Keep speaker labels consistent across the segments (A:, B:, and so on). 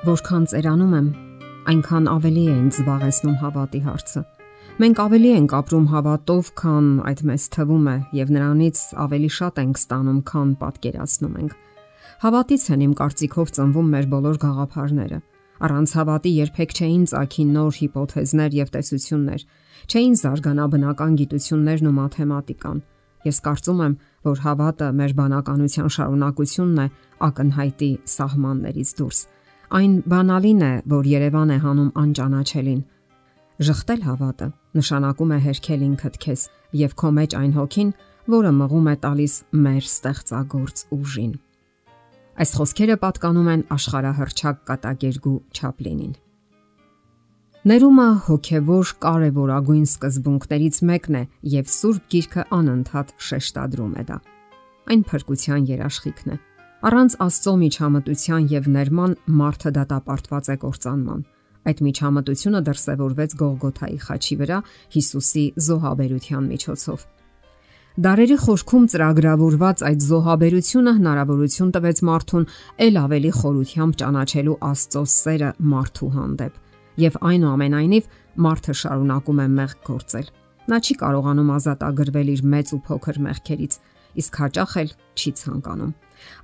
A: Որքան ծերանում եմ, այնքան ավելի է ինձ զբաղեցնում հավատի հարցը։ Մենք ավելի ենք ապրում հավատով, քան այդ մեզ թվում է, եւ նրանից ավելի շատ ենք ստանում, քան պատկերացնում ենք։ Հավատից են իմ կարծիքով ծնվում մեր բոլոր գաղափարները։ Առանց հավատի երբեք չէին ցակի նոր հիպոթեզներ եւ տեսություններ, չէին զարգանա բնական գիտություններն ու մաթեմատիկան։ Ես կարծում եմ, որ հավատը մեր բանականության շարունակությունն է ակնհայտի սահմաններից դուրս Այն բանալին է, որ Երևան է հանում անճանաչելին։ Ժխտել հավատը նշանակում է հերքել ինքդ քեզ եւ քո մեջ այն հոգին, որը մղում է տալիս մեր ստեղծագործ ուժին։ Այս խոսքերը պատկանում են աշխարհահռչակ կատակերգու Չապլինին։ Ներումը հոգևոր կարևորագույն սկզբունքներից մեկն է եւ Սուրբ Գիրքը անընդհատ շեշտադրում է դա։ Այն փրկության երաշխիքն է Առանց Աստծո միջամտության եւ ներման մարդը դատապարտված է կործանման։ Այդ միջամտությունը դրսևորվեց Գողգոթայի խաչի վրա Հիսուսի զոհաբերության միջոցով։ Դարերի խորքում ծրագրավորված այդ զոհաբերությունը հնարավորություն տվեց մարդուն ել ավելի խորությամբ ճանաչելու Աստծո սերը մարդու հանդեպ։ Եվ այնուամենայնիվ մարդը շարունակում է մեղք գործել։ Նա չի կարողանում ազատագրվել իր մեծ ու փոքր մեղքերից, իսկ հաճախ էլ չի ցանկանում։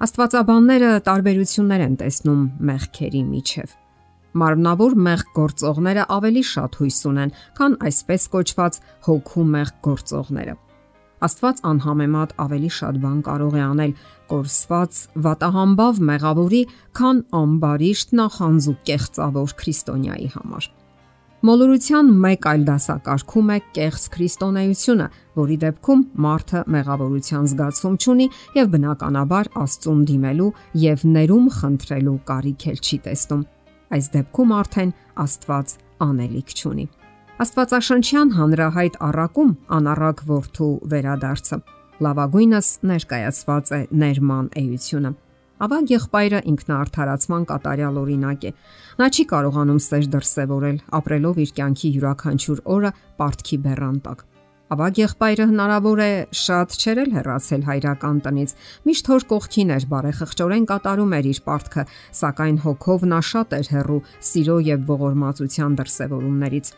A: Աստվածաբանները տարբերություններ են տեսնում մեղքերի միջև։ Մարմնավոր մեղք գործողները ավելի շատ հույս ունեն, քան այսպես կոչված հոգու մեղք գործողները։ Աստված անհամեմատ ավելի շատ բան կարող է անել կորսված վատահամբավ մեղավորի, քան ամբարիշտ նախանձու կեղծավոր քրիստոնյայի համար։ Մոլորության մեկ այլ դասակարգում է կեղծ քրիստոնեությունը, որի դեպքում մարդը մեղավորության զգացում չունի եւ բնականաբար Աստծուն դիմելու եւ ներում խնդրելու կարիք էլ չի տեսնում։ Այս դեպքում արդեն Աստված անելիք չունի։ Աստվածաշնչյան հանրահայտ առակում անառակ ворթու վերադարձը լավագույնս ներկայացված է ներման էությունը։ Ավագ եղբայրը ինքնաարթարացման կատարյալ օրինակ է։ Նա չի կարողանում սեր դրսևորել, ապրելով իր կյանքի յուրաքանչյուր օրը պարտքի բեռան տակ։ Ավագ եղբայրը հնարավոր է շատ չերել հեռացել հայրական տնից։ Միշտ հոր կողքին էր բարեխղճորեն կատարում էր իր պարտքը, սակայն հոգով նա շատ էր հեռու սիրո եւ ողորմածության դրսևորումներից։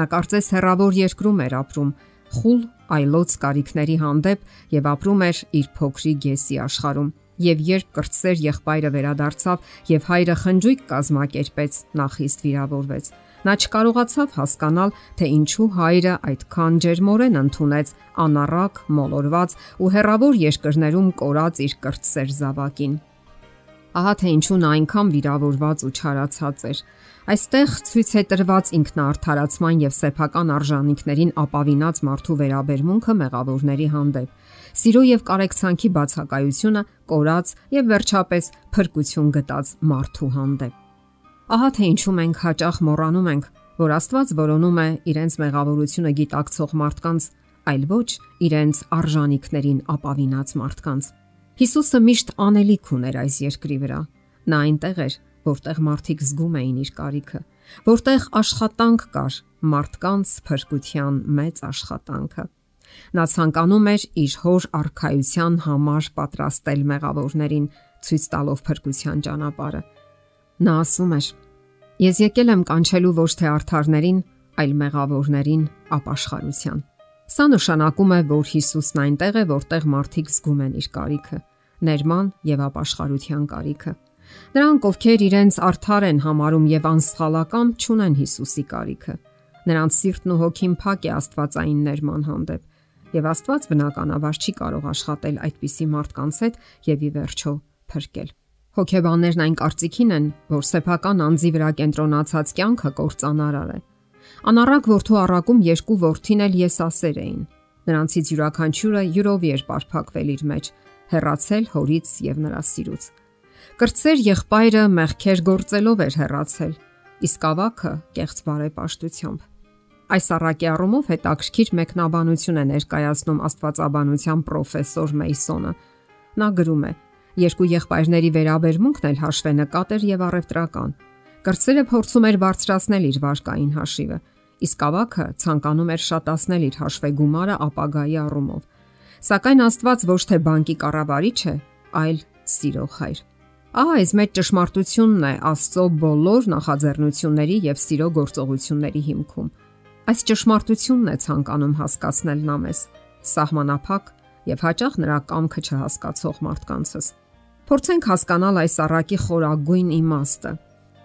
A: Նա կարծես հեռավոր երկրում էր ապրում, խուլ այլոց կարիքների հանդեպ եւ ապրում էր իր փոքրիկ եսի աշխարհում եւ երբ կրտսեր եղբայրը վերադարձավ եւ հայրը խնջույք կազմակերպեց, նա խիստ վիրավորվեց։ Նա չկարողացավ հասկանալ, թե ինչու հայրը այդքան ջերմորեն ընդունեց անառակ, մոլորված ու հերավոր երկրներում կորած իր կրտսեր զավակին։ Ահա թե ինչու նա այնքան վիրավորված ու չարացած էր։ Այստեղ ցույց է տրված ինքնաարթարացման եւ սեփական արժանինքներին ապավինած մարդու վերաբերմունքը մեղավորների հանդեպ սիրո եւ կարեկցանքի բացակայությունը կորած եւ վերջապես փրկություն գտած մարդու հանդեպ։ Ահա թե ինչու մենք հաճախ մոռանում ենք, որ Աստված որոնում է իրենց մեղավորությունը գիտակցող մարդկանց, այլ ոչ իրենց արժանինքներին ապավինած մարդկանց։ Հիսուսը միշտ անելիք ուներ այս երկրի վրա։ Նա այնտեղ էր, որտեղ մարդիկ զգում էին իր կարիքը, որտեղ աշխատանք կար, մարդկանց փրկության մեծ աշխատանքը։ Նա ցանկանում էր իր հոր արխայության համար պատրաստել մեղավորներին, ցույց տալով փրկության ճանապարհը։ Նա ասում էր. Ես եկել եմ կանչելու ոչ թե արթարներին, այլ մեղավորներին ապաշխարության։ Սա նշանակում է, որ Հիսուսն այնտեղ է, որտեղ մարդիկ զգում են իր կարիքը, ներման եւ ապաշխարության կարիքը։ Նրանք, ովքեր իրենց արթար են համարում եւ անսխալական, ճունեն Հիսուսի կարիքը։ Նրանց սիրտն ու հոգին փակ է Աստվածային ներման հանդեպ եւ Աստված բնականաբար չի կարող աշխատել այդպիսի մարդկանց հետ եւ ի վերջո փրկել։ Հոգեբաններն այն կարծիքին են, որ սեփական անձի վրա կենտրոնացած կյանքը կործանարար է։ Անառակ ворթու առակում երկու ворթին էլ եսասեր էին։ Նրանցից յուրաքանչյուրը յուրով էր պարփակվել իր մեջ, հեռացել հորից եւ նրա սիրուց։ Կրծեր եղբայրը մեղքեր գործելով էր հեռացել, իսկ ավակը կեղծ բարեպաշտությամբ։ Այս առակի առումով հետաքրքիր մեկնաբանություն է ներկայացնում Աստվածաբանության պրոֆեսոր Մեյսոնը։ Նա գրում է. Երկու եղբայրների վերաբերմունքն էլ հաշվենկատ էր եւ առևտրական։ Կրծերը փորձում էր բարձրացնել իր վարկային հաշիվը, իսկ ավակը ցանկանում էր շատացնել իր հաշվեգումարը ապագայի առումով։ Սակայն Աստված ոչ թե բանկի կառավարիչ է, այլ սիրող հայր։ Ահա այս մեծ ճշմարտությունն է Աստծո բոլոր նախաձեռնությունների եւ սիրո գործողությունների հիմքում։ Այս ճշմարտությունն է ցանկանում հասկացնել նա մեզ, սահմանափակ եւ հաճախ նրա կամքը չհասկացող մարդկանցս։ Փորձենք հասկանալ այս առակի խորագույն իմաստը։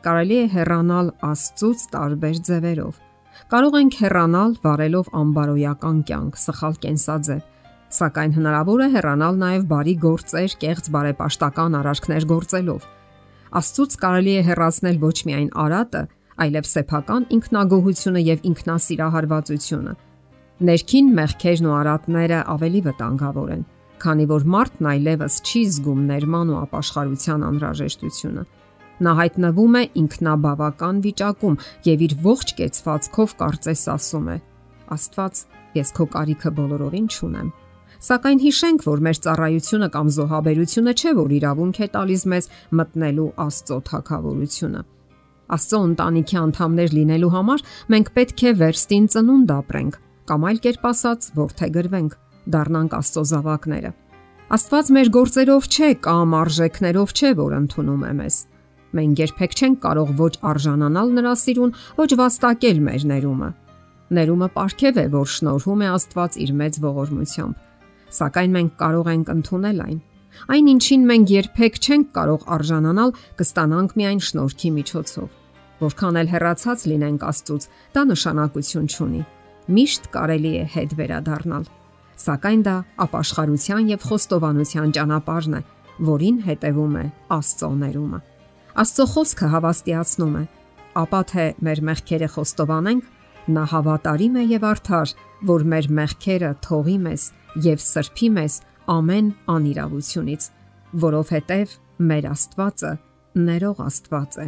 A: Կարելի է հեռանալ Աստծուց տարբեր ձևերով։ Կարող ենք հեռանալ վարելով անբարոյական կյանք, սխալ կենսաձև, սակայն հնարավոր է հեռանալ նաև բարի գործեր, կեղծ բարեպաշտական արարքներ գործելով։ Աստծուց կարելի է հեռացնել ոչ միայն արատը, այլև սեփական ինքնագոհությունը եւ ինքնասիրահարվածությունը։ Ներքին մեղքերն ու արատները ավելի վտանգավոր են, քանի որ մարդն այլևս չի զգում ներման ու ապաշխարության անհրաժեշտությունը։ Նա հայտնվում է ինքնաբավական վիճակում եւ իր ողջ կեցվածքով կարծես ասում է. Աստված, ես քո կարիքը բոլորովին չունեմ։ Սակայն հիշենք, որ մեր ծառայությունը կամ զոհաբերությունը չէ, որ իրավունք է տալիս մեզ մտնելու Աստծո թակավորությունը։ Աստծո ընտանիքի անդամներ լինելու համար մենք պետք է վերստին ծնունդ ապրենք, կամ այլ կերպ ասած, ворթեգրվենք, դառնանք Աստծո զավակները։ Աստված մեր գործերով չէ կամ արժեքներով չէ, որ ընդունում է մեզ։ Մենք երբեք չենք կարող ոչ արժանանալ նրա սիրուն, ոչ վաստակել մեր ներումը։ Ներումը ապարքև է, որ շնորհում է Աստված իր մեծ ողորմությամբ։ Սակայն մենք կարող ենք ընդունել այն։ Այն ինչին մենք երբեք չենք կարող արժանանալ, կստանանք միայն շնորհքի միջոցով։ Որքան էլ հեռացած լինենք Աստծուց, դա նշանակություն չունի։ Միշտ կարելի է հետ վերադառնալ։ Սակայն դա ապաշխարության եւ խոստովանության ճանապարհն է, որին հետևում է Աստծո ներումը։ Աստծո խոսքը հավաստիացնում է, ապա թե մեր մեղքերը խոստովանենք, նա հավատարիմ է եւ արդար, որ մեր մեղքերը թողի մեզ եւ սրբի մեզ ամեն անիրավությունից, որովհետեւ մեր Աստվածը ներող Աստված է։